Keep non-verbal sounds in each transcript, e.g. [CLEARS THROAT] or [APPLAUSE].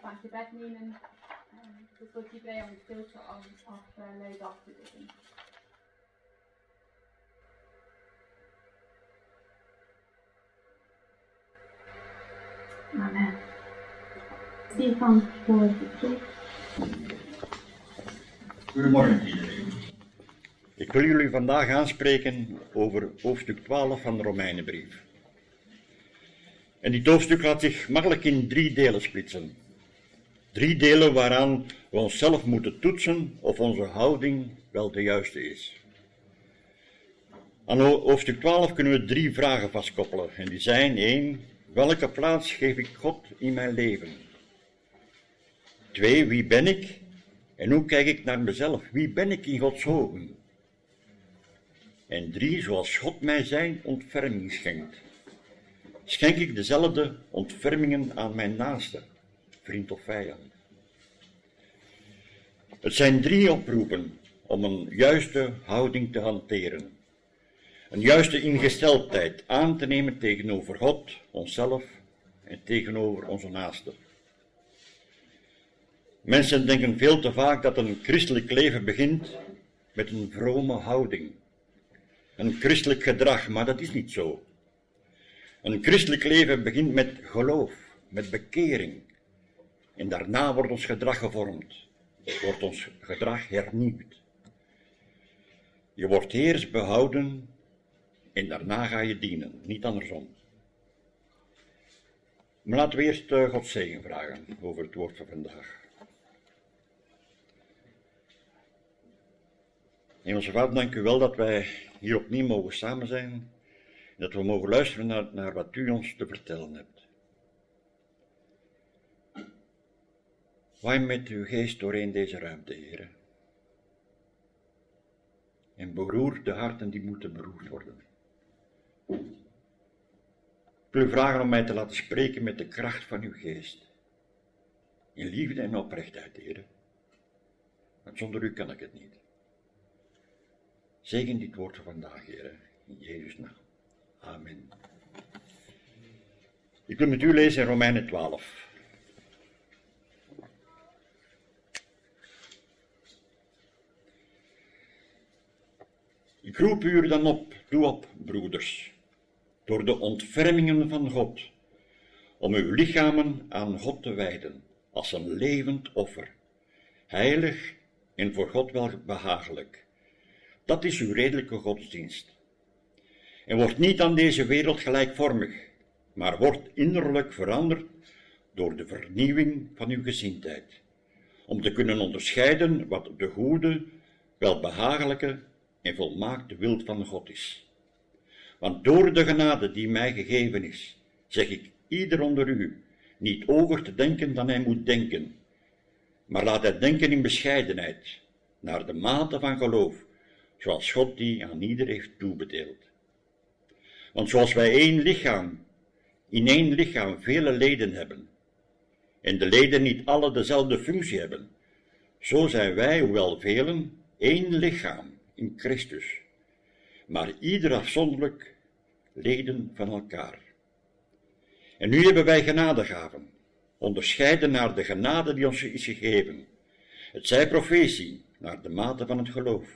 van gebed nemen. Dus wordt iedereen om stilte af, afleid af te doen. Stefan voor de preek. Goedemorgen iedereen. Ik wil jullie vandaag aanspreken over hoofdstuk 12 van de Romeinenbrief. En dit hoofdstuk laat zich makkelijk in drie delen splitsen. Drie delen waaraan we onszelf moeten toetsen of onze houding wel de juiste is. Aan hoofdstuk 12 kunnen we drie vragen vastkoppelen. En die zijn één, welke plaats geef ik God in mijn leven? Twee, wie ben ik? En hoe kijk ik naar mezelf? Wie ben ik in Gods ogen? En drie, zoals God mij zijn ontferming schenkt. Schenk ik dezelfde ontfermingen aan mijn naaste, vriend of vijand? Het zijn drie oproepen om een juiste houding te hanteren. Een juiste ingesteldheid aan te nemen tegenover God, onszelf en tegenover onze naasten. Mensen denken veel te vaak dat een christelijk leven begint met een vrome houding, een christelijk gedrag, maar dat is niet zo. Een christelijk leven begint met geloof, met bekering, en daarna wordt ons gedrag gevormd, wordt ons gedrag hernieuwd. Je wordt eerst behouden en daarna ga je dienen, niet andersom. Maar laten we eerst uh, God zegen vragen over het woord van vandaag. Hemelse Vader, dank u wel dat wij hier opnieuw mogen samen zijn. En dat we mogen luisteren naar, naar wat u ons te vertellen hebt. Waai met uw geest doorheen deze ruimte, heren. En beroer de harten die moeten beroerd worden. Ik wil u vragen om mij te laten spreken met de kracht van uw geest. In liefde en oprechtheid, heren. Want zonder u kan ik het niet. Zegen dit woord van vandaag, heren. In Jezus' naam. Amen. Ik wil met u lezen in Romeinen 12. Ik roep u dan op, doe op, broeders, door de ontfermingen van God, om uw lichamen aan God te wijden, als een levend offer, heilig en voor God wel behagelijk. Dat is uw redelijke godsdienst. En wordt niet aan deze wereld gelijkvormig, maar wordt innerlijk veranderd door de vernieuwing van uw gezindheid, om te kunnen onderscheiden wat de goede, welbehagelijke en volmaakte wil van God is. Want door de genade die mij gegeven is, zeg ik ieder onder u niet over te denken dan hij moet denken, maar laat hij denken in bescheidenheid, naar de mate van geloof, zoals God die aan ieder heeft toebedeeld. Want zoals wij één lichaam, in één lichaam vele leden hebben, en de leden niet alle dezelfde functie hebben, zo zijn wij, hoewel velen, één lichaam in Christus, maar ieder afzonderlijk leden van elkaar. En nu hebben wij genadegaven, onderscheiden naar de genade die ons is gegeven. Het zij profetie, naar de mate van het geloof.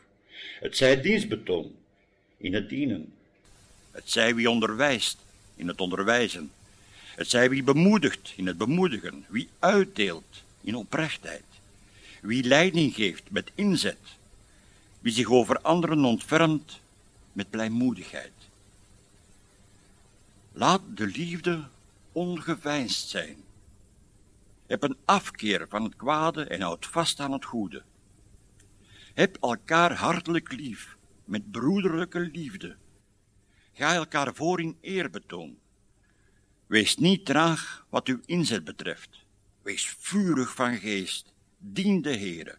Het zij dienstbetoon, in het dienen. Het zij wie onderwijst, in het onderwijzen. Het zij wie bemoedigt, in het bemoedigen. Wie uitdeelt, in oprechtheid. Wie leiding geeft, met inzet wie zich over anderen ontfermt met blijmoedigheid. Laat de liefde ongeveinsd zijn. Heb een afkeer van het kwade en houd vast aan het goede. Heb elkaar hartelijk lief, met broederlijke liefde. Ga elkaar voor in eerbetoon. Wees niet traag wat uw inzet betreft. Wees vurig van geest. Dien de Heere.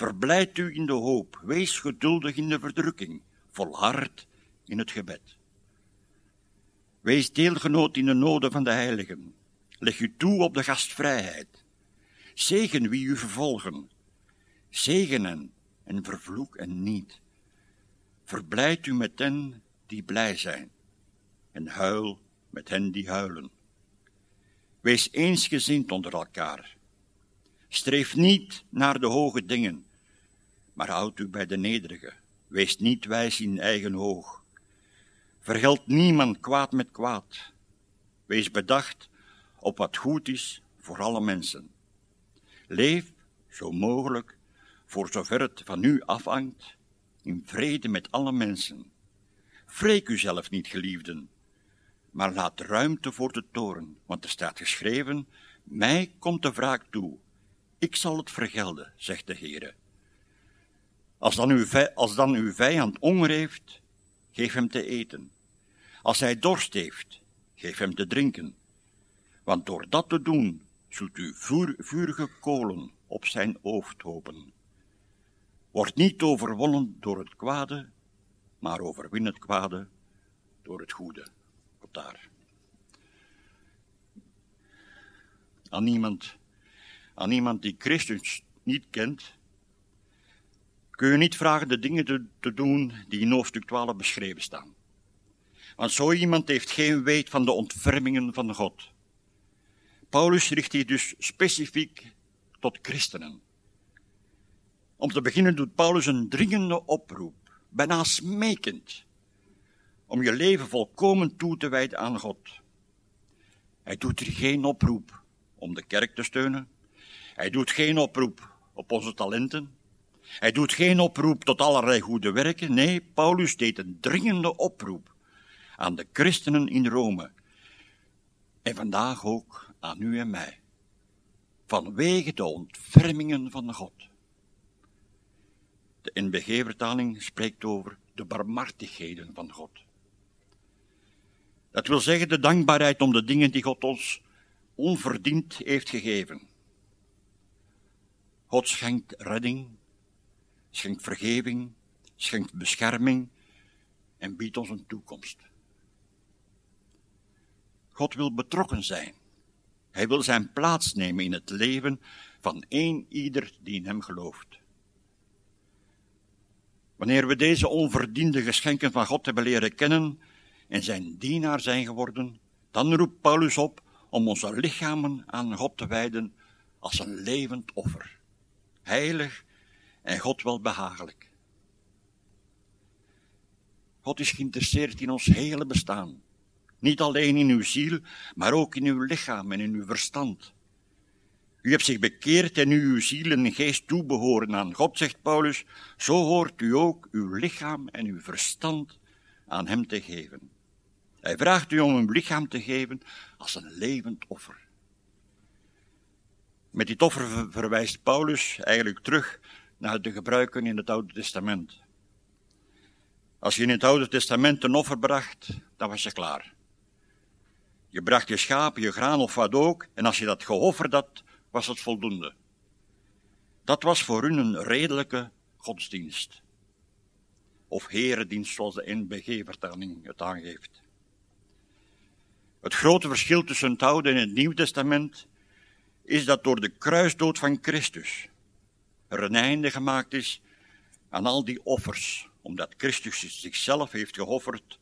Verblijd u in de hoop, wees geduldig in de verdrukking, volhard in het gebed. Wees deelgenoot in de noden van de heiligen. Leg u toe op de gastvrijheid. Zegen wie u vervolgen. Zegenen en vervloek en niet. Verblijd u met hen die blij zijn. En huil met hen die huilen. Wees eensgezind onder elkaar. Streef niet naar de hoge dingen, maar houd u bij de nederige. Wees niet wijs in eigen oog. Vergeld niemand kwaad met kwaad. Wees bedacht op wat goed is voor alle mensen. Leef, zo mogelijk, voor zover het van u afhangt, in vrede met alle mensen. Wreek uzelf niet, geliefden, maar laat ruimte voor de toren, want er staat geschreven, mij komt de wraak toe, ik zal het vergelden, zegt de Heere. Als dan uw, als dan vijand honger heeft, geef hem te eten. Als hij dorst heeft, geef hem te drinken. Want door dat te doen, zult u vuur, vurige kolen op zijn hoofd hopen. Word niet overwonnen door het kwade, maar overwin het kwade door het goede. Tot daar. Aan iemand, aan iemand die Christus niet kent, kun je niet vragen de dingen te, te doen die in hoofdstuk 12 beschreven staan. Want zo iemand heeft geen weet van de ontfermingen van God. Paulus richt hier dus specifiek tot christenen. Om te beginnen doet Paulus een dringende oproep, bijna smekend, om je leven volkomen toe te wijden aan God. Hij doet er geen oproep om de kerk te steunen. Hij doet geen oproep op onze talenten. Hij doet geen oproep tot allerlei goede werken. Nee, Paulus deed een dringende oproep aan de christenen in Rome. En vandaag ook aan u en mij. Vanwege de ontfermingen van God. De NBG-vertaling spreekt over de barmhartigheden van God. Dat wil zeggen de dankbaarheid om de dingen die God ons onverdiend heeft gegeven. God schenkt redding, schenkt vergeving, schenkt bescherming en biedt ons een toekomst. God wil betrokken zijn. Hij wil zijn plaats nemen in het leven van één ieder die in hem gelooft. Wanneer we deze onverdiende geschenken van God hebben leren kennen en zijn dienaar zijn geworden, dan roept Paulus op om onze lichamen aan God te wijden als een levend offer, heilig en God wel behagelijk. God is geïnteresseerd in ons hele bestaan. Niet alleen in uw ziel, maar ook in uw lichaam en in uw verstand. U hebt zich bekeerd en u uw ziel en geest toebehoren aan God, zegt Paulus. Zo hoort u ook uw lichaam en uw verstand aan Hem te geven. Hij vraagt u om uw lichaam te geven als een levend offer. Met dit offer verwijst Paulus eigenlijk terug naar de gebruiken in het Oude Testament. Als je in het Oude Testament een offer bracht, dan was je klaar. Je bracht je schapen, je graan of wat ook, en als je dat geofferd had, was het voldoende. Dat was voor hun een redelijke godsdienst. Of herendienst, zoals de NBG-vertaling het aangeeft. Het grote verschil tussen het Oude en het Nieuw Testament is dat door de kruisdood van Christus er een einde gemaakt is aan al die offers, omdat Christus zichzelf heeft geofferd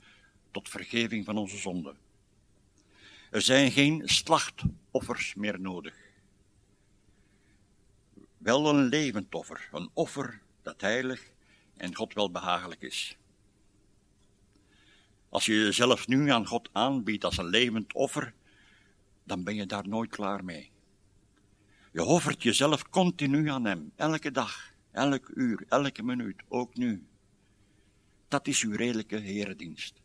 tot vergeving van onze zonden. Er zijn geen slachtoffers meer nodig. Wel een levend offer, een offer dat heilig en God wel behagelijk is. Als je jezelf nu aan God aanbiedt als een levend offer, dan ben je daar nooit klaar mee. Je offert jezelf continu aan Hem, elke dag, elk uur, elke minuut, ook nu. Dat is uw redelijke herendienst.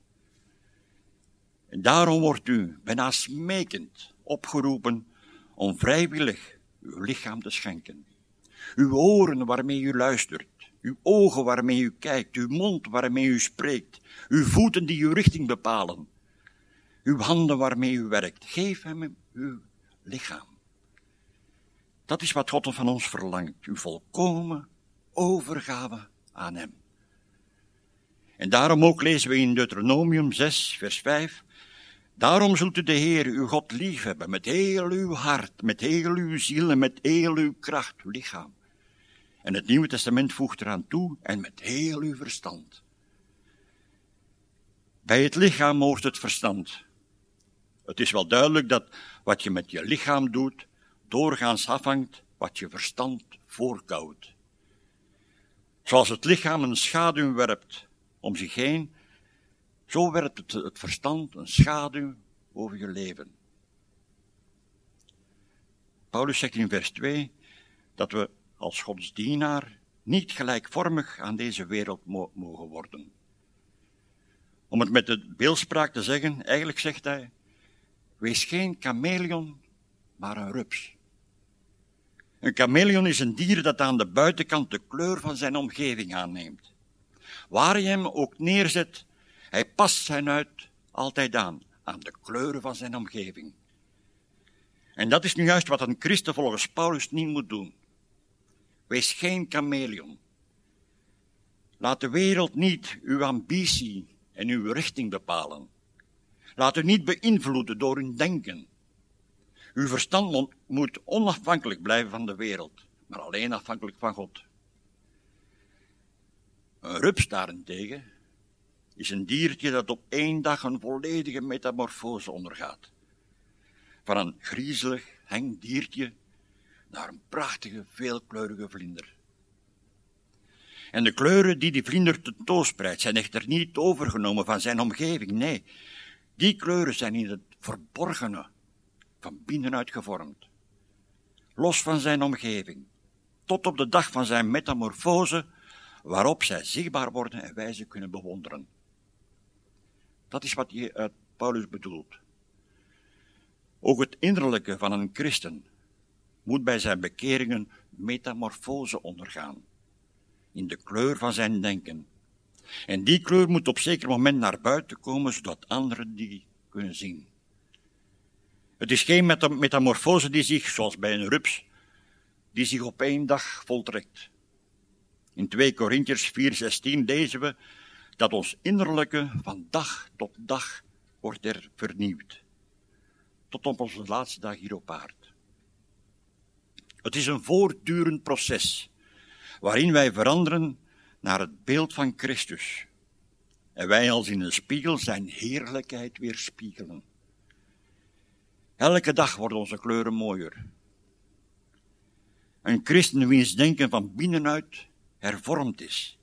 En daarom wordt u bijna smekend opgeroepen om vrijwillig uw lichaam te schenken. Uw oren waarmee u luistert, uw ogen waarmee u kijkt, uw mond waarmee u spreekt, uw voeten die uw richting bepalen, uw handen waarmee u werkt. Geef hem uw lichaam. Dat is wat God van ons verlangt, uw volkomen overgave aan hem. En daarom ook lezen we in Deuteronomium 6, vers 5, Daarom zult u de Heer, uw God, liefhebben met heel uw hart, met heel uw ziel en met heel uw kracht, uw lichaam. En het Nieuwe Testament voegt eraan toe, en met heel uw verstand. Bij het lichaam hoort het verstand. Het is wel duidelijk dat wat je met je lichaam doet, doorgaans afhangt wat je verstand voorkoudt. Zoals het lichaam een schaduw werpt om zich heen, zo werpt het, verstand een schaduw over je leven. Paulus zegt in vers 2 dat we als Gods dienaar niet gelijkvormig aan deze wereld mo mogen worden. Om het met de beeldspraak te zeggen, eigenlijk zegt hij: Wees geen chameleon, maar een rups. Een chameleon is een dier dat aan de buitenkant de kleur van zijn omgeving aanneemt. Waar je hem ook neerzet, hij past zijn uit altijd aan, aan de kleuren van zijn omgeving. En dat is nu juist wat een christen volgens Paulus niet moet doen. Wees geen chameleon. Laat de wereld niet uw ambitie en uw richting bepalen. Laat u niet beïnvloeden door uw denken. Uw verstand moet onafhankelijk blijven van de wereld, maar alleen afhankelijk van God. Een rups daarentegen is een diertje dat op één dag een volledige metamorfose ondergaat. Van een griezelig, heng diertje naar een prachtige, veelkleurige vlinder. En de kleuren die die vlinder tentoonspreidt zijn echter niet overgenomen van zijn omgeving. Nee, die kleuren zijn in het verborgene van binnenuit gevormd. Los van zijn omgeving, tot op de dag van zijn metamorfose, waarop zij zichtbaar worden en wij ze kunnen bewonderen. Dat is wat je Paulus bedoelt. Ook het innerlijke van een christen moet bij zijn bekeringen metamorfose ondergaan, in de kleur van zijn denken. En die kleur moet op zeker moment naar buiten komen, zodat anderen die kunnen zien. Het is geen metamorfose die zich, zoals bij een rups, die zich op één dag voltrekt. In 2 Korintiërs 4:16 lezen we dat ons innerlijke van dag tot dag wordt er vernieuwd. Tot op onze laatste dag hier op aarde. Het is een voortdurend proces waarin wij veranderen naar het beeld van Christus. En wij als in een spiegel zijn heerlijkheid weerspiegelen. Elke dag worden onze kleuren mooier. Een christen wiens denken van binnenuit hervormd is,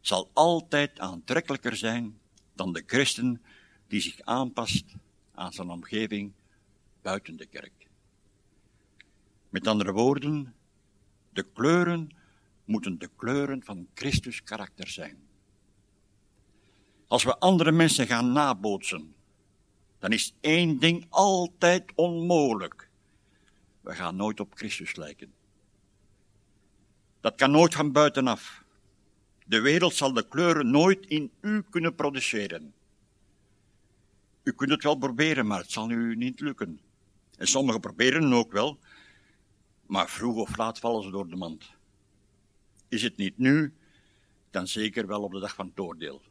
zal altijd aantrekkelijker zijn dan de christen die zich aanpast aan zijn omgeving buiten de kerk. Met andere woorden, de kleuren moeten de kleuren van Christus karakter zijn. Als we andere mensen gaan nabootsen, dan is één ding altijd onmogelijk. We gaan nooit op Christus lijken. Dat kan nooit van buitenaf. De wereld zal de kleuren nooit in u kunnen produceren. U kunt het wel proberen, maar het zal u niet lukken. En sommigen proberen ook wel, maar vroeg of laat vallen ze door de mand. Is het niet nu, dan zeker wel op de dag van het oordeel.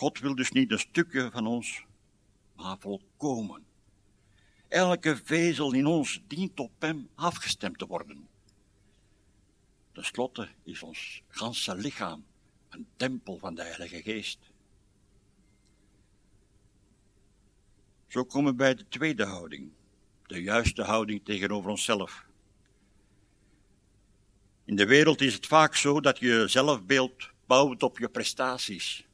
God wil dus niet een stukje van ons, maar volkomen. Elke vezel in ons dient op hem afgestemd te worden. Ten slotte is ons ganse lichaam een tempel van de Heilige Geest. Zo komen we bij de tweede houding, de juiste houding tegenover onszelf. In de wereld is het vaak zo dat je zelfbeeld bouwt op je prestaties.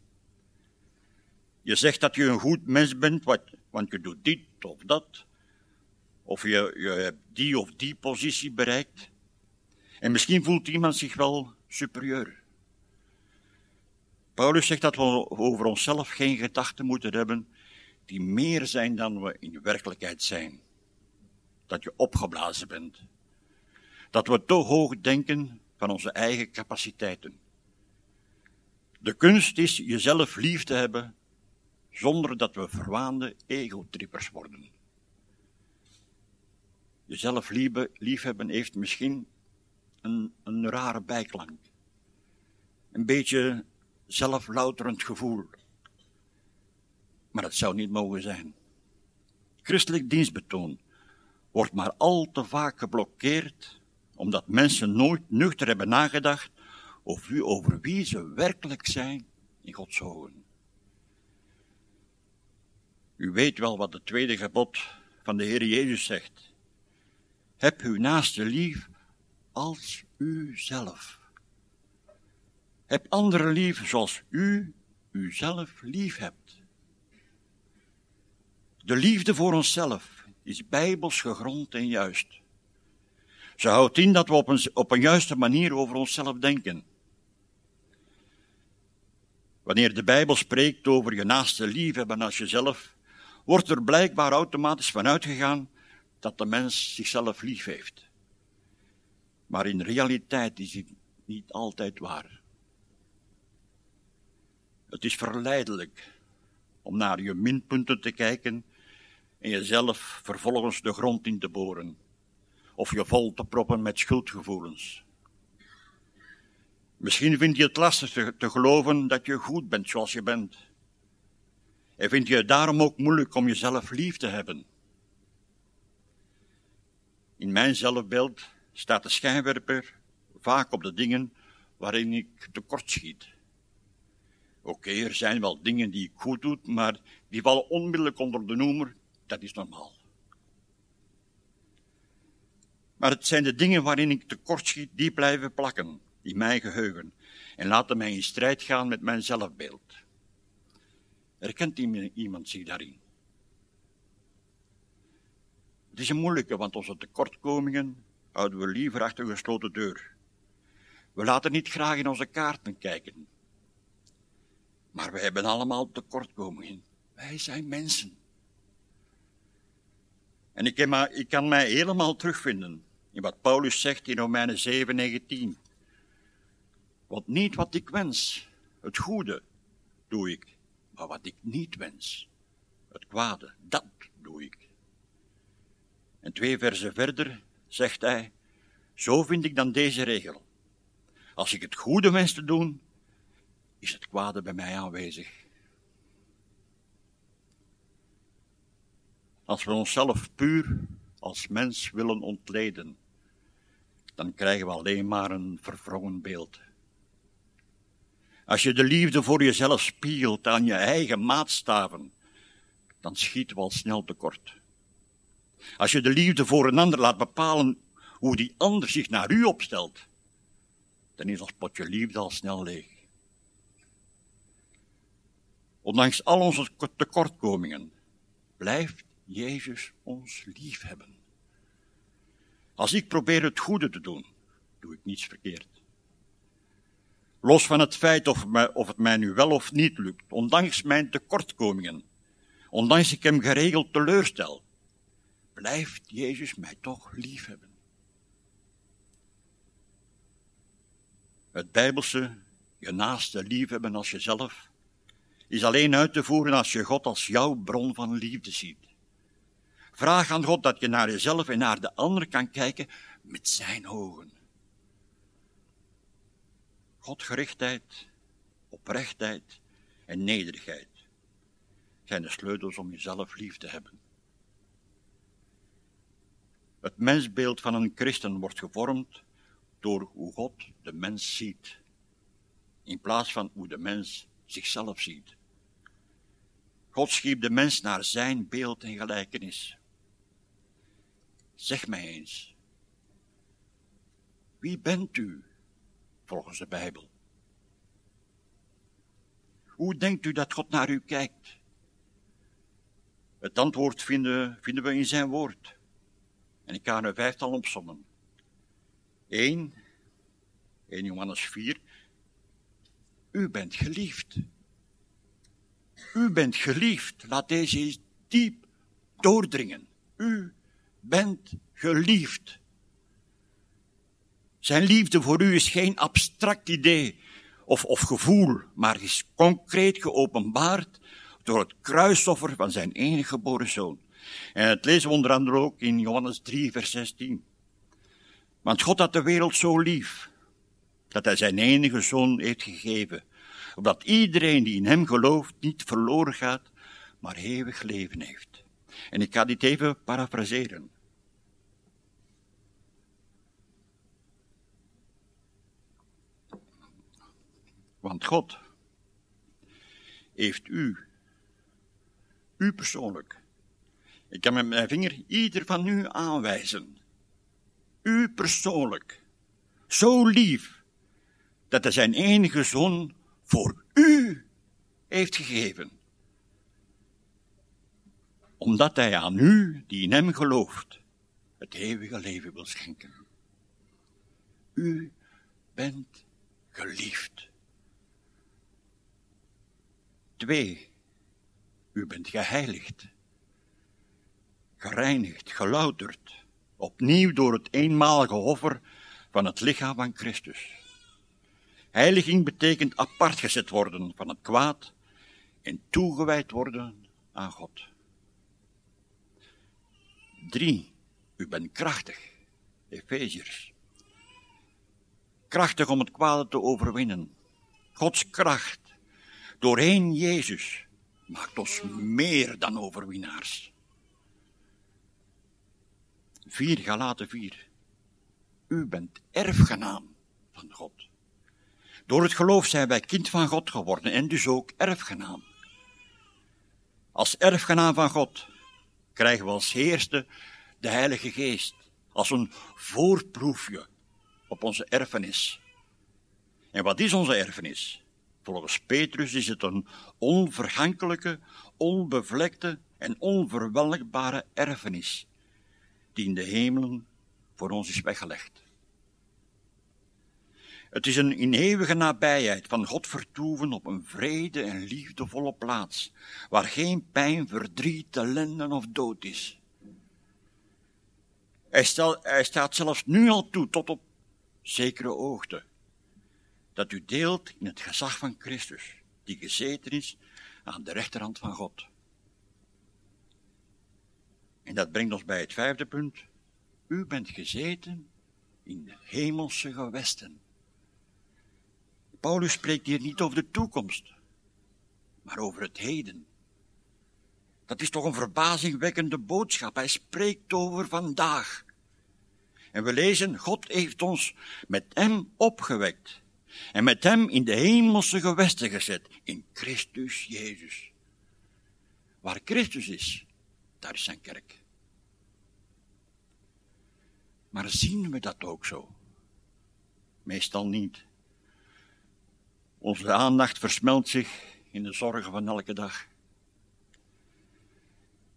Je zegt dat je een goed mens bent, want je doet dit of dat. Of je, je hebt die of die positie bereikt. En misschien voelt iemand zich wel superieur. Paulus zegt dat we over onszelf geen gedachten moeten hebben die meer zijn dan we in werkelijkheid zijn. Dat je opgeblazen bent. Dat we te hoog denken van onze eigen capaciteiten. De kunst is jezelf lief te hebben zonder dat we verwaande egotrippers worden. Jezelf liefhebben heeft misschien een, een rare bijklank. Een beetje zelflouterend gevoel. Maar dat zou niet mogen zijn. Christelijk dienstbetoon wordt maar al te vaak geblokkeerd omdat mensen nooit nuchter hebben nagedacht over wie ze werkelijk zijn in Gods ogen. U weet wel wat het tweede gebod van de Heer Jezus zegt. Heb uw naaste lief als u zelf. Heb anderen lief zoals u uzelf lief hebt. De liefde voor onszelf is bijbels gegrond en juist. Ze houdt in dat we op een, op een juiste manier over onszelf denken. Wanneer de Bijbel spreekt over je naaste liefhebben als jezelf, wordt er blijkbaar automatisch van uitgegaan dat de mens zichzelf lief heeft. Maar in realiteit is dit niet altijd waar. Het is verleidelijk om naar je minpunten te kijken en jezelf vervolgens de grond in te boren of je vol te proppen met schuldgevoelens. Misschien vind je het lastig te, te geloven dat je goed bent zoals je bent. En vind je het daarom ook moeilijk om jezelf lief te hebben. In mijn zelfbeeld staat de schijnwerper vaak op de dingen waarin ik tekortschiet. Oké, er zijn wel dingen die ik goed doe, maar die vallen onmiddellijk onder de noemer, dat is normaal. Maar het zijn de dingen waarin ik tekortschiet, die blijven plakken in mijn geheugen en laten mij in strijd gaan met mijn zelfbeeld. Herkent iemand zich daarin? Het is een moeilijke, want onze tekortkomingen houden we liever achter een gesloten deur. We laten niet graag in onze kaarten kijken. Maar we hebben allemaal tekortkomingen. Wij zijn mensen. En ik, maar, ik kan mij helemaal terugvinden in wat Paulus zegt in Romeinen 7, 19. Want niet wat ik wens, het goede, doe ik. Maar wat ik niet wens, het kwade, dat doe ik. En twee versen verder zegt hij, zo vind ik dan deze regel. Als ik het goede wens te doen, is het kwade bij mij aanwezig. Als we onszelf puur als mens willen ontleden, dan krijgen we alleen maar een verwrongen beeld. Als je de liefde voor jezelf spiegelt aan je eigen maatstaven, dan schieten we al snel tekort. Als je de liefde voor een ander laat bepalen hoe die ander zich naar u opstelt, dan is ons potje liefde al snel leeg. Ondanks al onze tekortkomingen blijft Jezus ons lief hebben. Als ik probeer het goede te doen, doe ik niets verkeerd. Los van het feit of, of het mij nu wel of niet lukt, ondanks mijn tekortkomingen, ondanks ik hem geregeld teleurstel, blijft Jezus mij toch lief hebben. Het Bijbelse, je naaste liefhebben als jezelf, is alleen uit te voeren als je God als jouw bron van liefde ziet. Vraag aan God dat je naar jezelf en naar de ander kan kijken met zijn ogen. Godgerichtheid, oprechtheid en nederigheid zijn de sleutels om jezelf lief te hebben. Het mensbeeld van een christen wordt gevormd door hoe God de mens ziet, in plaats van hoe de mens zichzelf ziet. God schiep de mens naar zijn beeld en gelijkenis. Zeg mij eens, wie bent u volgens de Bijbel? Hoe denkt u dat God naar u kijkt? Het antwoord vinden, vinden we in zijn woord. En ik ga er een vijftal opsommen. 1, 1 Johannes 4. U bent geliefd. U bent geliefd. Laat deze diep doordringen. U bent geliefd. Zijn liefde voor u is geen abstract idee of, of gevoel, maar is concreet geopenbaard door het kruisoffer van zijn enige geboren zoon. En het lezen we onder andere ook in Johannes 3, vers 16. Want God had de wereld zo lief, dat hij zijn enige zoon heeft gegeven, opdat iedereen die in hem gelooft niet verloren gaat, maar eeuwig leven heeft. En ik ga dit even parafraseren. Want God heeft u, u persoonlijk, ik kan met mijn vinger ieder van u aanwijzen, u persoonlijk, zo lief, dat hij zijn enige zoon voor u heeft gegeven. omdat hij aan u, die in hem gelooft, het eeuwige leven wil schenken. U bent geliefd. Twee, u bent geheiligd, gereinigd, gelouterd, opnieuw door het eenmalige offer van het lichaam van Christus. Heiliging betekent apart gezet worden van het kwaad en toegewijd worden aan God. Drie, u bent krachtig, Efeziërs. Krachtig om het kwade te overwinnen. Gods kracht, doorheen Jezus, maakt ons meer dan overwinnaars. Vier, Galaten vier. U bent erfgenaam van God. Door het geloof zijn wij kind van God geworden en dus ook erfgenaam. Als erfgenaam van God krijgen we als eerste de Heilige Geest als een voorproefje op onze erfenis. En wat is onze erfenis? Volgens Petrus is het een onvergankelijke, onbevlekte en onverwelkbare erfenis, die in de hemelen voor ons is weggelegd. Het is een in eeuwige nabijheid van God vertoeven op een vrede en liefdevolle plaats, waar geen pijn, verdriet, ellende of dood is. Hij, hij staat zelfs nu al toe tot op zekere hoogte, dat u deelt in het gezag van Christus, die gezeten is aan de rechterhand van God. En dat brengt ons bij het vijfde punt. U bent gezeten in de hemelse gewesten. Paulus spreekt hier niet over de toekomst, maar over het heden. Dat is toch een verbazingwekkende boodschap. Hij spreekt over vandaag. En we lezen, God heeft ons met hem opgewekt en met hem in de hemelse gewesten gezet, in Christus Jezus. Waar Christus is, daar is zijn kerk. Maar zien we dat ook zo? Meestal niet. Onze aandacht versmelt zich in de zorgen van elke dag.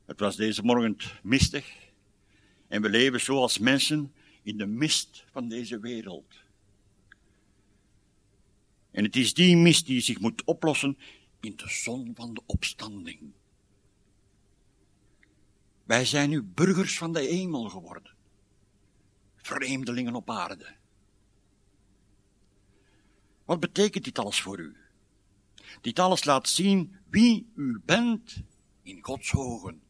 Het was deze morgen mistig en we leven zoals mensen in de mist van deze wereld. En het is die mist die zich moet oplossen in de zon van de opstanding. Wij zijn nu burgers van de hemel geworden, vreemdelingen op aarde. Wat betekent dit alles voor u? Dit alles laat zien wie u bent in Gods ogen.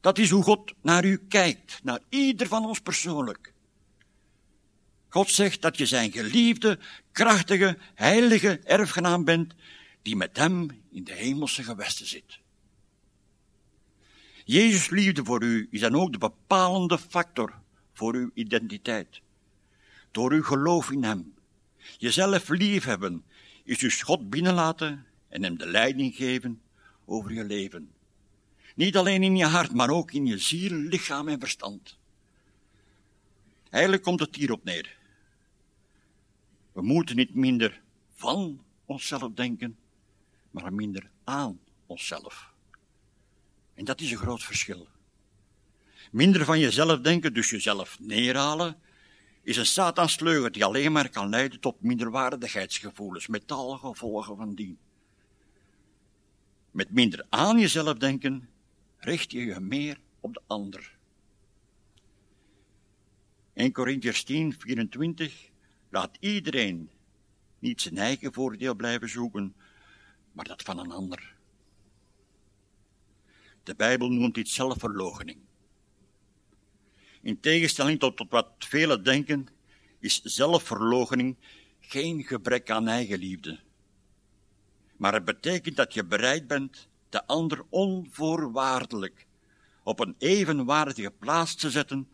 Dat is hoe God naar u kijkt, naar ieder van ons persoonlijk. God zegt dat je zijn geliefde, krachtige, heilige erfgenaam bent, die met hem in de hemelse gewesten zit. Jezus' liefde voor u is dan ook de bepalende factor voor uw identiteit. Door uw geloof in hem. Jezelf liefhebben is dus God binnenlaten en hem de leiding geven over je leven. Niet alleen in je hart, maar ook in je ziel, lichaam en verstand. Eigenlijk komt het hierop neer. We moeten niet minder van onszelf denken, maar minder aan onszelf. En dat is een groot verschil. Minder van jezelf denken, dus jezelf neerhalen, is een satansleugen die alleen maar kan leiden tot minderwaardigheidsgevoelens, met alle gevolgen van dien. Met minder aan jezelf denken, richt je je meer op de ander. 1 Corinthians 10, 24 Laat iedereen niet zijn eigen voordeel blijven zoeken, maar dat van een ander. De Bijbel noemt dit zelfverloochening. In tegenstelling tot, wat velen denken, is zelfverloochening geen gebrek aan eigenliefde. Maar het betekent dat je bereid bent de ander onvoorwaardelijk op een evenwaardige plaats te zetten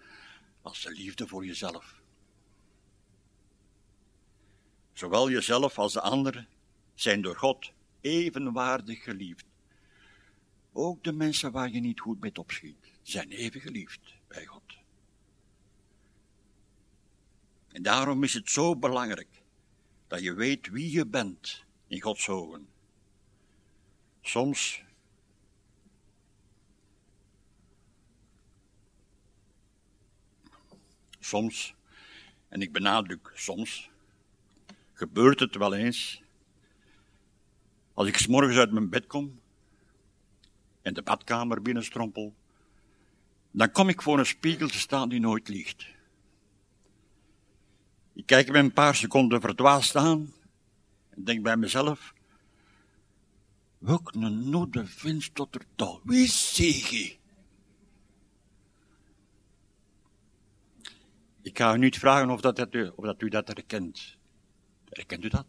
als de liefde voor jezelf zowel jezelf als de anderen, zijn door God evenwaardig geliefd. Ook de mensen waar je niet goed mee opschiet, zijn even geliefd bij God. En daarom is het zo belangrijk dat je weet wie je bent in Gods ogen. Soms soms, en ik benadruk soms, gebeurt het wel eens, als ik s morgens uit mijn bed kom en de badkamer binnenstrompel, dan kom ik voor een spiegel te staan die nooit liegt. Ik kijk me een paar seconden verdwaasd aan en denk bij mezelf, welk een vindt tot er toch, wie? Ik ga u niet vragen of, dat, of dat u dat herkent. Herkent u dat?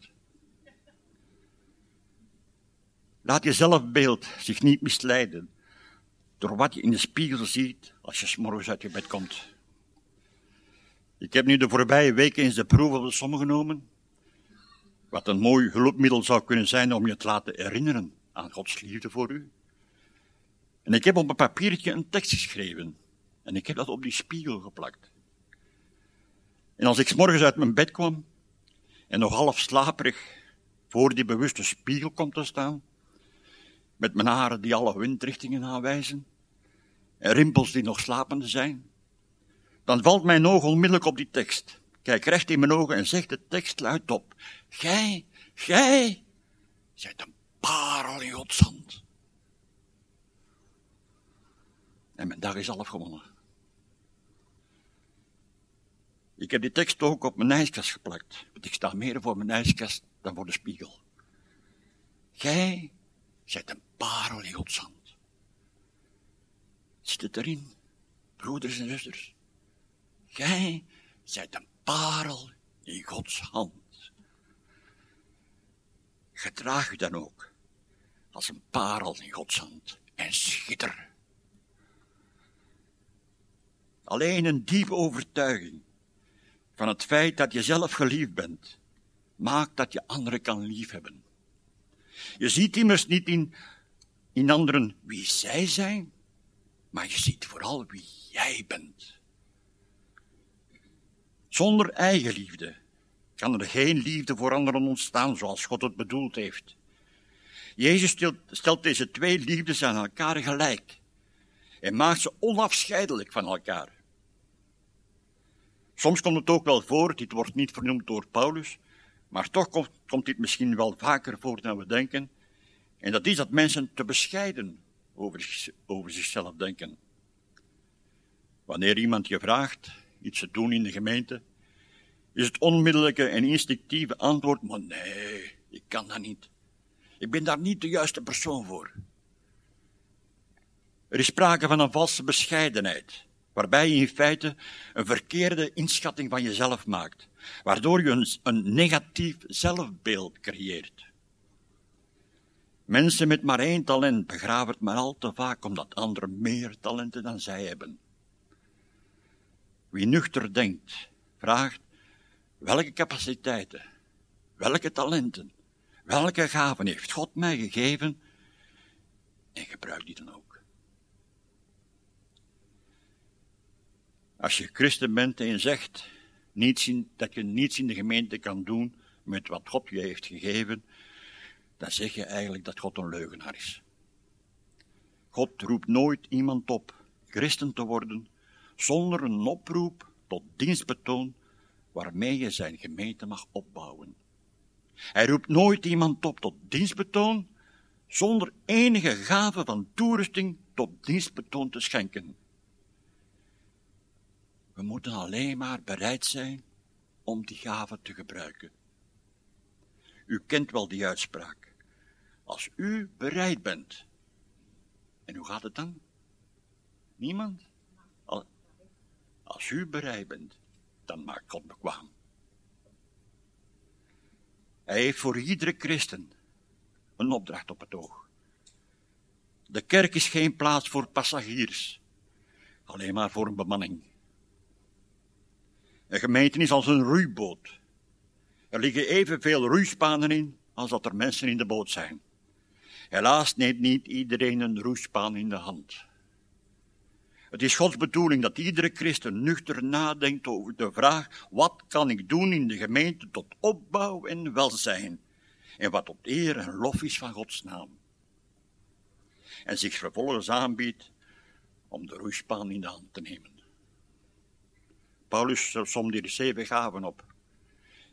Laat je zelfbeeld zich niet misleiden door wat je in de spiegel ziet als je s morgens uit je bed komt. Ik heb nu de voorbije weken eens de proef op de som genomen, wat een mooi hulpmiddel zou kunnen zijn om je te laten herinneren aan Gods liefde voor u. En ik heb op een papiertje een tekst geschreven en ik heb dat op die spiegel geplakt. En als ik s morgens uit mijn bed kwam en nog half slaperig voor die bewuste spiegel komt te staan, met mijn haren die alle windrichtingen aanwijzen, en rimpels die nog slapende zijn, dan valt mijn oog onmiddellijk op die tekst. Kijk recht in mijn ogen en zegt de tekst luid op. Gij, gij, zijt een parel in Gods hand. En mijn dag is half gewonnen. Ik heb die tekst ook op mijn ijskast geplakt. Want ik sta meer voor mijn ijskast dan voor de spiegel. Gij zijt een parel in Gods hand. Zit erin, broeders en zusters? Gij zijt een parel in Gods hand. Gedraag u dan ook als een parel in Gods hand en schitter. Alleen een diepe overtuiging van het feit dat je zelf geliefd bent, maakt dat je anderen kan liefhebben. Je ziet immers niet in, in anderen wie zij zijn, maar je ziet vooral wie jij bent. Zonder eigenliefde kan er geen liefde voor anderen ontstaan zoals God het bedoeld heeft. Jezus stelt, stelt deze twee liefdes aan elkaar gelijk en maakt ze onafscheidelijk van elkaar. Soms komt het ook wel voor, dit wordt niet vernoemd door Paulus, maar toch komt, komt dit misschien wel vaker voor dan we denken. En dat is dat mensen te bescheiden over, over zichzelf denken. Wanneer iemand je vraagt iets te doen in de gemeente, is het onmiddellijke en instinctieve antwoord, maar nee, ik kan dat niet. Ik ben daar niet de juiste persoon voor. Er is sprake van een valse bescheidenheid, waarbij je in feite een verkeerde inschatting van jezelf maakt, waardoor je een, negatief zelfbeeld creëert. Mensen met maar één talent begraven het maar al te vaak omdat anderen meer talenten dan zij hebben. Wie nuchter denkt, vraagt welke capaciteiten, welke talenten, welke gaven heeft God mij gegeven en gebruik die dan ook. Als je christen bent en je zegt niets dat je niets in de gemeente kan doen met wat God je heeft gegeven, dan zeg je eigenlijk dat God een leugenaar is. God roept nooit iemand op christen te worden zonder een oproep tot dienstbetoon waarmee je zijn gemeente mag opbouwen. Hij roept nooit iemand op tot dienstbetoon zonder enige gave van toerusting tot dienstbetoon te schenken. We moeten alleen maar bereid zijn om die gave te gebruiken. U kent wel die uitspraak. Als u bereid bent. En hoe gaat het dan? Niemand? Als u bereid bent, dan maakt God bekwaam. Hij heeft voor iedere christen een opdracht op het oog. De kerk is geen plaats voor passagiers, alleen maar voor een bemanning. Een gemeente is als een roeiboot. Er liggen evenveel roeispanen in als dat er mensen in de boot zijn. Helaas neemt niet iedereen een roeispaan in de hand. Het is Gods bedoeling dat iedere christen nuchter nadenkt over de vraag: wat kan ik doen in de gemeente tot opbouw en welzijn? En wat tot eer en lof is van Gods naam. En zich vervolgens aanbiedt om de roeispaan in de hand te nemen. Paulus somt hier zeven gaven op.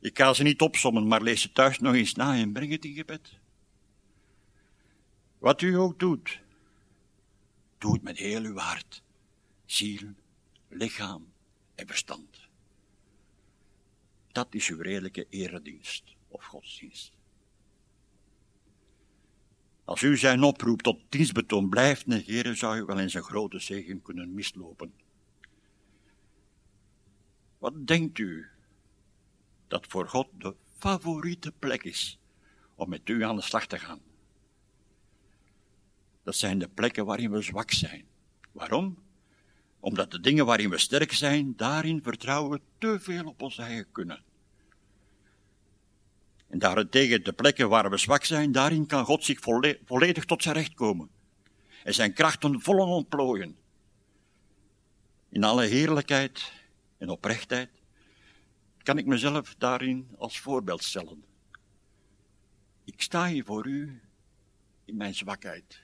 Ik ga ze niet opsommen, maar lees ze thuis nog eens na en breng het in gebed. Wat u ook doet, doe het met heel uw hart, ziel, lichaam en verstand. Dat is uw redelijke eredienst of godsdienst. Als u zijn oproep tot dienstbetoon blijft negeren, zou u wel eens een grote zegen kunnen mislopen. Wat denkt u dat voor God de favoriete plek is om met u aan de slag te gaan? Dat zijn de plekken waarin we zwak zijn. Waarom? Omdat de dingen waarin we sterk zijn, daarin vertrouwen we te veel op ons eigen kunnen. En daarentegen de plekken waar we zwak zijn, daarin kan God zich volledig tot zijn recht komen. En zijn krachten vollen ontplooien. In alle heerlijkheid en oprechtheid kan ik mezelf daarin als voorbeeld stellen. Ik sta hier voor u in mijn zwakheid.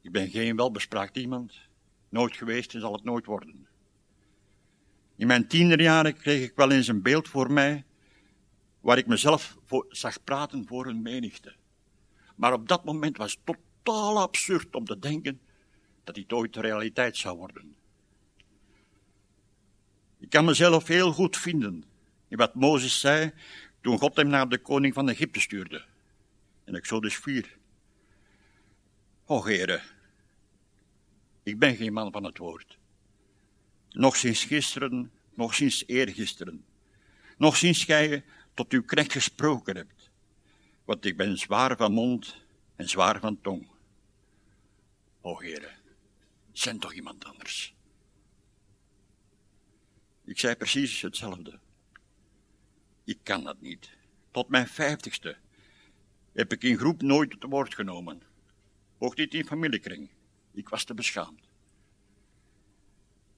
Ik ben geen welbespraakt iemand, nooit geweest en zal het nooit worden. In mijn tienerjaren kreeg ik wel eens een beeld voor mij waar ik mezelf voor, zag praten voor een menigte. Maar op dat moment was het totaal absurd om te denken dat dit ooit realiteit zou worden. Ik kan mezelf heel goed vinden in wat Mozes zei toen God hem naar de koning van Egypte stuurde. In Exodus 4. O heren, ik ben geen man van het woord. Nog sinds gisteren, nog sinds eergisteren. Nog sinds gij tot uw knecht gesproken hebt. Want ik ben zwaar van mond en zwaar van tong. O heren, zend toch iemand anders. Ik zei precies hetzelfde. Ik kan dat niet. Tot mijn vijftigste heb ik in groep nooit het woord genomen. Ook niet in familiekring. Ik was te beschaamd.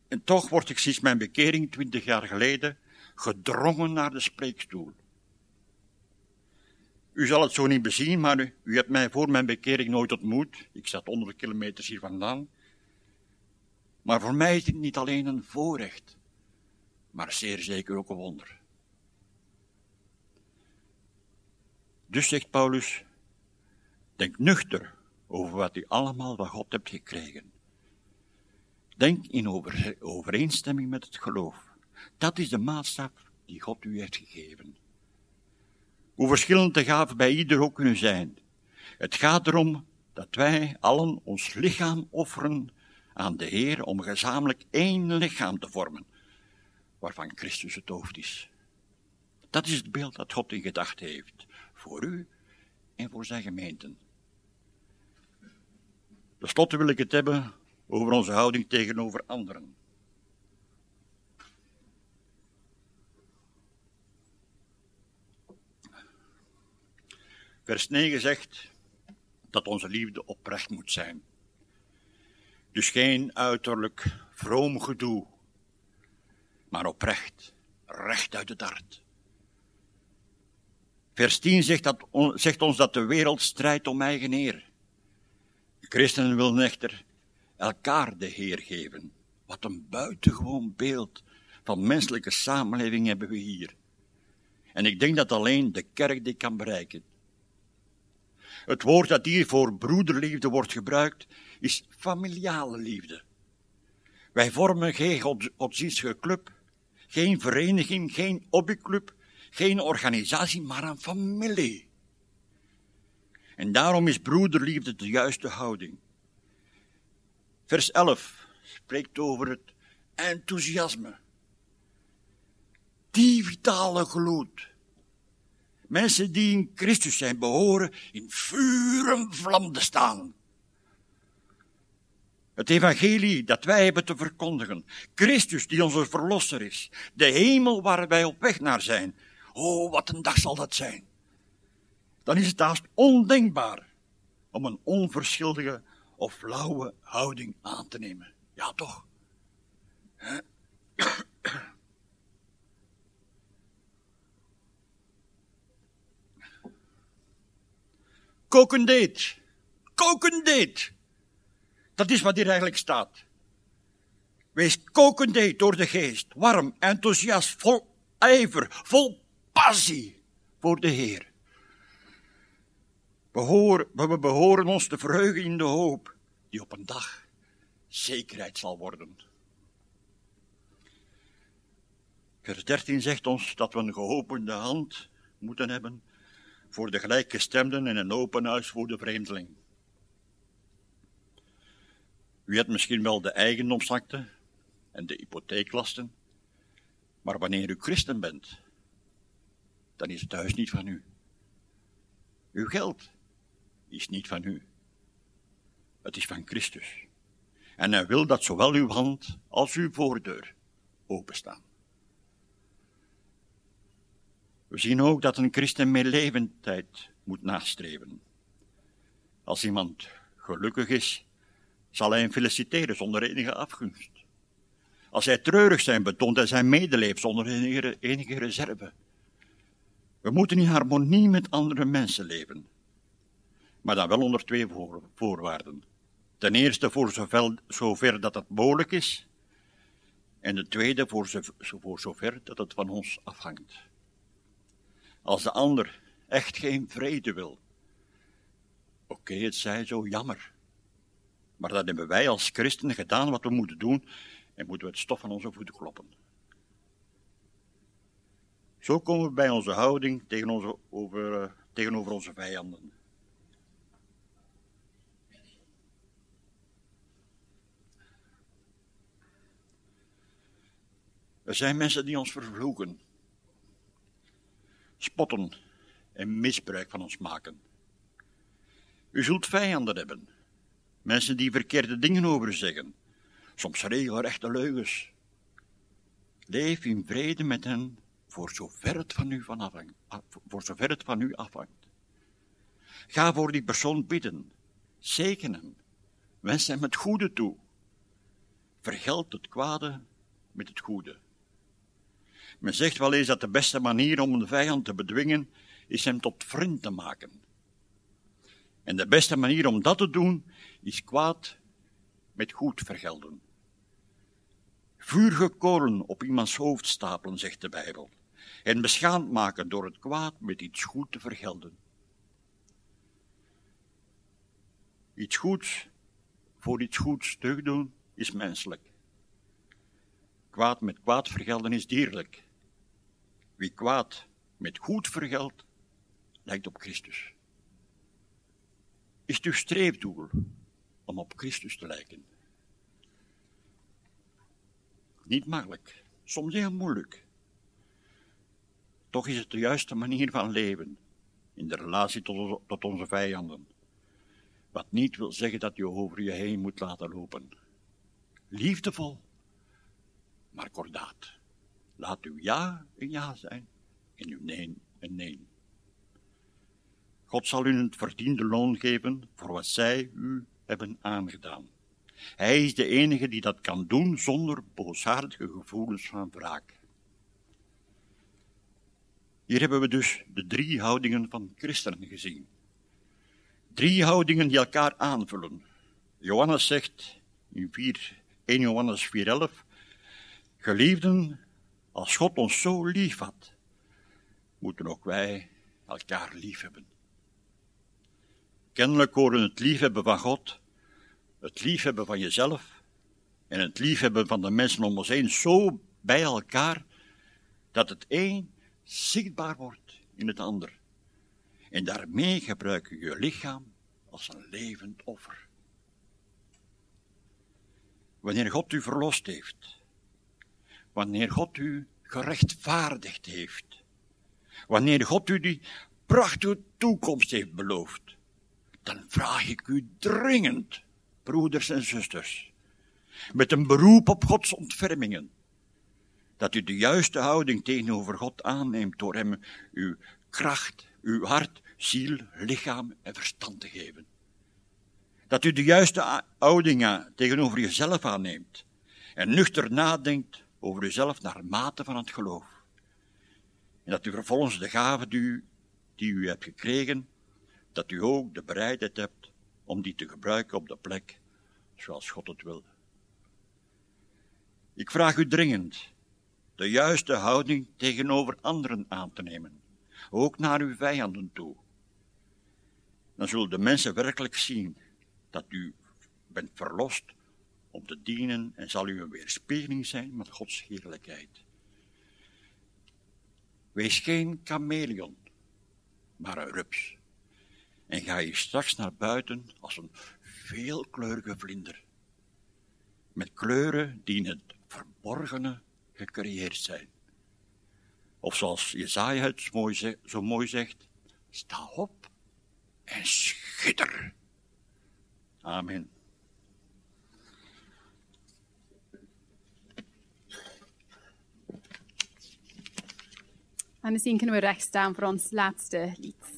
En toch word ik sinds mijn bekering twintig jaar geleden gedrongen naar de spreekstoel. U zal het zo niet bezien, maar u, u hebt mij voor mijn bekering nooit ontmoet. Ik zat honderd kilometers hier vandaan. Maar voor mij is dit niet alleen een voorrecht, maar zeer zeker ook een wonder. Dus zegt Paulus, denk nuchter over wat u allemaal van God hebt gekregen. Denk in overeenstemming met het geloof. Dat is de maatstaf die God u heeft gegeven. Hoe verschillend de gaven bij ieder ook kunnen zijn. Het gaat erom dat wij allen ons lichaam offeren aan de Heer om gezamenlijk één lichaam te vormen, waarvan Christus het hoofd is. Dat is het beeld dat God in gedachten heeft, voor u en voor zijn gemeenten. Ten slotte wil ik het hebben over onze houding tegenover anderen. Vers 9 zegt dat onze liefde oprecht moet zijn. Dus geen uiterlijk vroom gedoe, maar oprecht, recht uit het hart. Vers 10 zegt, dat, zegt ons dat de wereld strijdt om eigen eer. De christenen willen echter elkaar de Heer geven. Wat een buitengewoon beeld van menselijke samenleving hebben we hier. En ik denk dat alleen de kerk dit kan bereiken. Het woord dat hier voor broederliefde wordt gebruikt, is familiale liefde. Wij vormen geen godsdienstige club, geen vereniging, geen hobbyclub, geen organisatie, maar een familie. En daarom is broederliefde de juiste houding. Vers 11 spreekt over het enthousiasme. Die vitale gloed Mensen die in Christus zijn, behoren in vuur en vlam te staan. Het evangelie dat wij hebben te verkondigen. Christus die onze verlosser is. De hemel waar wij op weg naar zijn. Oh, wat een dag zal dat zijn. Dan is het haast ondenkbaar om een onverschillige of lauwe houding aan te nemen. Ja, toch? Koken deed. Dat is wat hier eigenlijk staat. Wees kokend door de geest, warm, enthousiast, vol ijver, vol passie voor de Heer. Horen, we behoren ons te verheugen in de hoop die op een dag zekerheid zal worden. Vers 13 zegt ons dat we een geopende hand moeten hebben voor de gelijkgestemden en een open huis voor de vreemdeling. U hebt misschien wel de eigendomsakte en de hypotheeklasten, maar wanneer u christen bent, dan is het huis niet van u. Uw geld is niet van u. Het is van Christus. En hij wil dat zowel uw hand als uw voordeur openstaan. We zien ook dat een christen meer levendheid moet nastreven. Als iemand gelukkig is, zal hij feliciteren zonder enige afgunst. Als hij treurig zijn, betoont hij zijn medeleven zonder enige, enige reserve. We moeten in harmonie met andere mensen leven, maar dan wel onder twee voorwaarden. Ten eerste voor zover, zover dat het mogelijk is, en de tweede voor, voor zover dat het van ons afhangt. Als de ander echt geen vrede wil, oké, het zij zo jammer. Maar dan hebben wij als christenen gedaan wat we moeten doen en moeten we het stof van onze voeten kloppen. Zo komen we bij onze houding tegen onze, over, uh, tegenover onze vijanden. Er zijn mensen die ons vervloeken, spotten en misbruik van ons maken. U zult vijanden hebben, mensen die verkeerde dingen over zeggen, soms regelrechte leugens. Leef in vrede met hen voor zover het van u, afhangt, voor zover het van u afhangt. Ga voor die persoon bidden, zegen hem, wens hem het goede toe. Vergeld het kwade met het goede. Men zegt wel eens dat de beste manier om een vijand te bedwingen is hem tot vriend te maken. En de beste manier om dat te doen is kwaad met goed vergelden. Vuurige kolen op iemands hoofd stapelen, zegt de Bijbel, en beschaamd maken door het kwaad met iets goed te vergelden. Iets goeds voor iets goeds terugdoen is menselijk. Kwaad met kwaad vergelden is dierlijk. Wie kwaad met goed vergeldt, lijkt op Christus. Is uw streefdoel om op Christus te lijken? Niet makkelijk, soms heel moeilijk. Toch is het de juiste manier van leven in de relatie tot, tot onze vijanden. Wat niet wil zeggen dat je over je heen moet laten lopen. Liefdevol, maar kordaat. Laat uw ja een ja zijn en uw nee een nee. God zal u het verdiende loon geven voor wat zij u hebben aangedaan. Hij is de enige die dat kan doen zonder boosaardige gevoelens van wraak. Hier hebben we dus de drie houdingen van christenen gezien. Drie houdingen die elkaar aanvullen. Johannes zegt in 4, 1 Johannes 4:11: Geliefden, als God ons zo lief had, moeten ook wij elkaar lief hebben. Kennelijk horen het liefhebben van God, het liefhebben van jezelf en het liefhebben van de mensen om ons heen zo bij elkaar dat het een zichtbaar wordt in het ander. En daarmee gebruik je je lichaam als een levend offer. Wanneer God u verlost heeft, wanneer God u gerechtvaardigd heeft, wanneer God u die prachtige toekomst heeft beloofd, dan vraag ik u dringend, broeders en zusters, met een beroep op Gods ontfermingen, dat u de juiste houding tegenover God aanneemt door hem uw kracht, uw hart, ziel, lichaam en verstand te geven. Dat u de juiste houding tegenover jezelf aanneemt en nuchter nadenkt over uzelf naar mate van het geloof. En dat u vervolgens de gave die u, die u hebt gekregen, dat u ook de bereidheid hebt om die te gebruiken op de plek zoals God het wil. Ik vraag u dringend de juiste houding tegenover anderen aan te nemen, ook naar uw vijanden toe. Dan zullen de mensen werkelijk zien dat u bent verlost om te dienen en zal u een weerspiegeling zijn met Gods heerlijkheid. Wees geen chameleon, maar een rups. En ga je straks naar buiten als een veelkleurige vlinder. Met kleuren die in het verborgene gecreëerd zijn. Of zoals Jezaja het mooi zo mooi zegt, sta op en schitter. Amen. En misschien kunnen we recht staan voor ons laatste lied.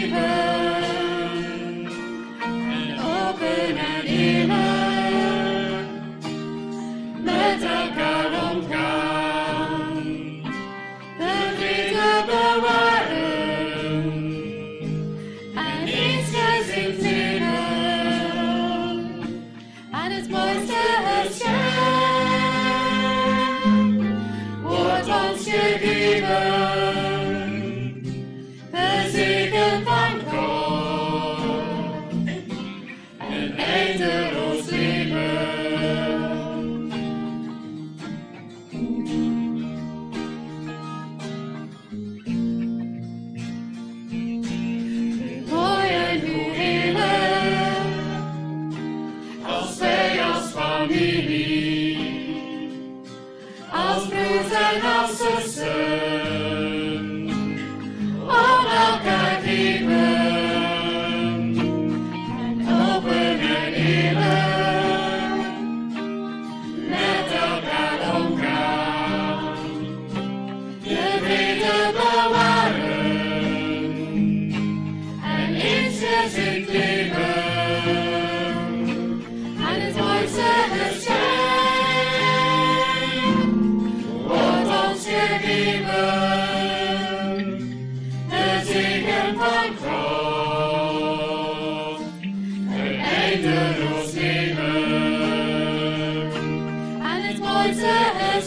的，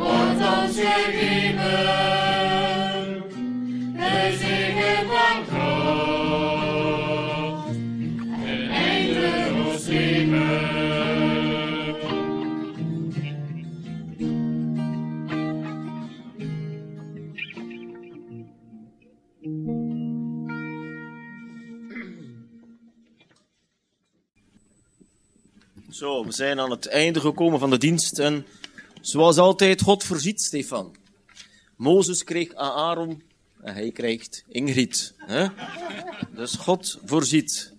我走学的路。We zijn aan het einde gekomen van de dienst en zoals altijd, God voorziet, Stefan. Mozes kreeg Aaron en hij krijgt Ingrid. Hè? Dus God voorziet.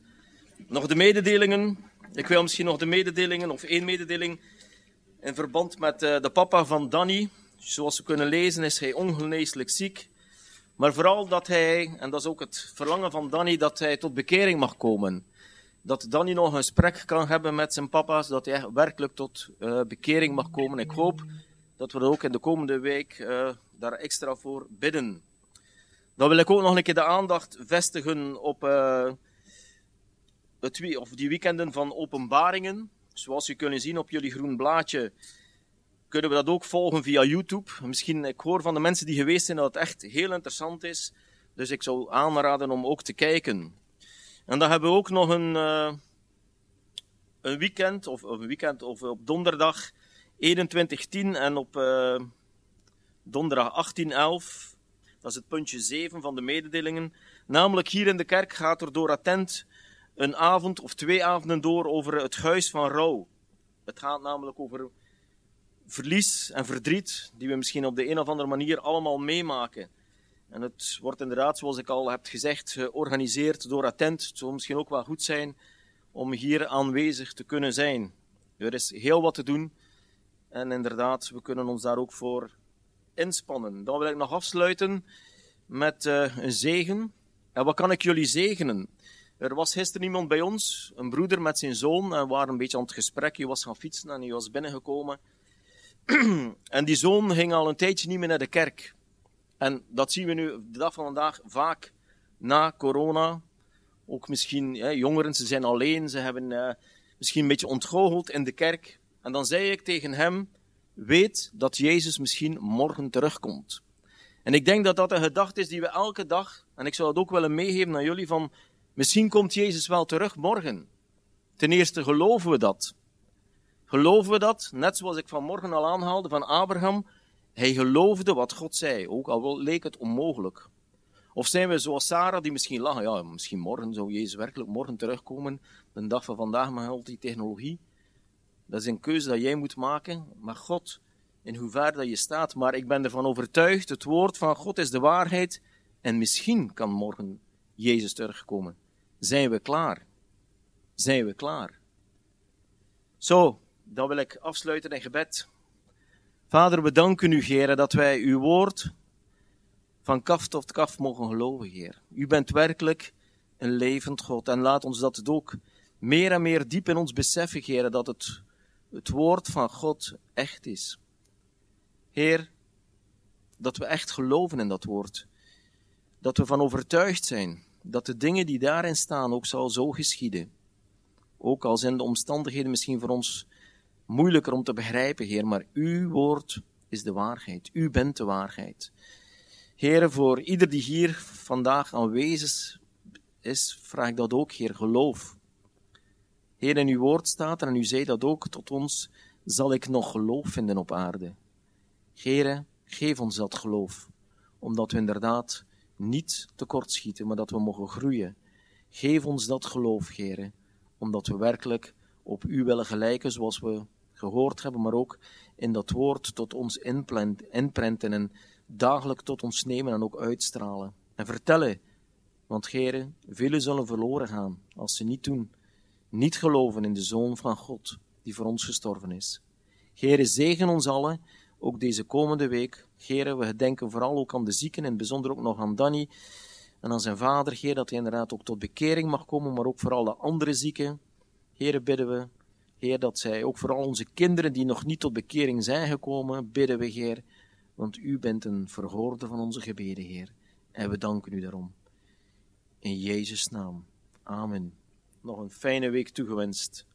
Nog de mededelingen. Ik wil misschien nog de mededelingen, of één mededeling, in verband met uh, de papa van Danny. Zoals we kunnen lezen is hij ongeneeslijk ziek. Maar vooral dat hij, en dat is ook het verlangen van Danny, dat hij tot bekering mag komen dat Danny nog een gesprek kan hebben met zijn papa, zodat hij werkelijk tot uh, bekering mag komen. Ik hoop dat we er ook in de komende week uh, daar extra voor bidden. Dan wil ik ook nog een keer de aandacht vestigen op uh, het, of die weekenden van openbaringen. Zoals u kunnen zien op jullie groen blaadje, kunnen we dat ook volgen via YouTube. Misschien, ik hoor van de mensen die geweest zijn dat het echt heel interessant is. Dus ik zou aanraden om ook te kijken. En dan hebben we ook nog een, uh, een weekend, of, een weekend, of op donderdag 21.10 en op uh, donderdag 18.11. Dat is het puntje 7 van de mededelingen. Namelijk hier in de kerk gaat er door attent een avond of twee avonden door over het huis van rouw. Het gaat namelijk over verlies en verdriet die we misschien op de een of andere manier allemaal meemaken. En het wordt inderdaad, zoals ik al heb gezegd, georganiseerd door Attent. Het zou misschien ook wel goed zijn om hier aanwezig te kunnen zijn. Er is heel wat te doen en inderdaad, we kunnen ons daar ook voor inspannen. Dan wil ik nog afsluiten met uh, een zegen. En wat kan ik jullie zegenen? Er was gisteren iemand bij ons, een broeder met zijn zoon, en we waren een beetje aan het gesprek. Hij was gaan fietsen en hij was binnengekomen. [CLEARS THROAT] en die zoon ging al een tijdje niet meer naar de kerk. En dat zien we nu de dag van vandaag vaak na corona. Ook misschien hè, jongeren, ze zijn alleen, ze hebben uh, misschien een beetje ontgoocheld in de kerk. En dan zei ik tegen hem, weet dat Jezus misschien morgen terugkomt. En ik denk dat dat een gedachte is die we elke dag, en ik zou dat ook willen meegeven aan jullie, van misschien komt Jezus wel terug morgen. Ten eerste geloven we dat. Geloven we dat, net zoals ik vanmorgen al aanhaalde van Abraham, hij geloofde wat God zei, ook al leek het onmogelijk. Of zijn we zoals Sarah, die misschien lachen, ja, misschien morgen zou Jezus werkelijk morgen terugkomen, de dag van vandaag met al die technologie. Dat is een keuze dat jij moet maken, maar God, in hoeverre dat je staat. Maar ik ben ervan overtuigd, het woord van God is de waarheid en misschien kan morgen Jezus terugkomen. Zijn we klaar? Zijn we klaar? Zo, dan wil ik afsluiten in gebed. Vader, we danken u, Heer, dat wij uw woord van kaf tot kaf mogen geloven, Heer. U bent werkelijk een levend God. En laat ons dat ook meer en meer diep in ons beseffen, Heer, dat het, het woord van God echt is. Heer, dat we echt geloven in dat woord. Dat we van overtuigd zijn dat de dingen die daarin staan ook zal zo geschieden. Ook al zijn de omstandigheden misschien voor ons moeilijker om te begrijpen, Heer, maar uw woord is de waarheid. U bent de waarheid. Heer, voor ieder die hier vandaag aanwezig is, vraag ik dat ook, Heer, geloof. Heer, in uw woord staat en u zei dat ook tot ons, zal ik nog geloof vinden op aarde. Heer, geef ons dat geloof, omdat we inderdaad niet tekortschieten, maar dat we mogen groeien. Geef ons dat geloof, Heer, omdat we werkelijk op u willen gelijken, zoals we gehoord hebben, maar ook in dat woord tot ons inprenten en dagelijks tot ons nemen en ook uitstralen. En vertellen, want Gere, velen zullen verloren gaan als ze niet doen, niet geloven in de Zoon van God, die voor ons gestorven is. Gere, zegen ons allen, ook deze komende week. Gere, we denken vooral ook aan de zieken, en bijzonder ook nog aan Danny en aan zijn vader, Heer, dat hij inderdaad ook tot bekering mag komen, maar ook voor alle andere zieken. Heere, bidden we Heer, dat zij ook vooral onze kinderen die nog niet tot bekering zijn gekomen, bidden we, Heer, want U bent een verhoorder van onze gebeden, Heer. En we danken U daarom. In Jezus' naam. Amen. Nog een fijne week toegewenst.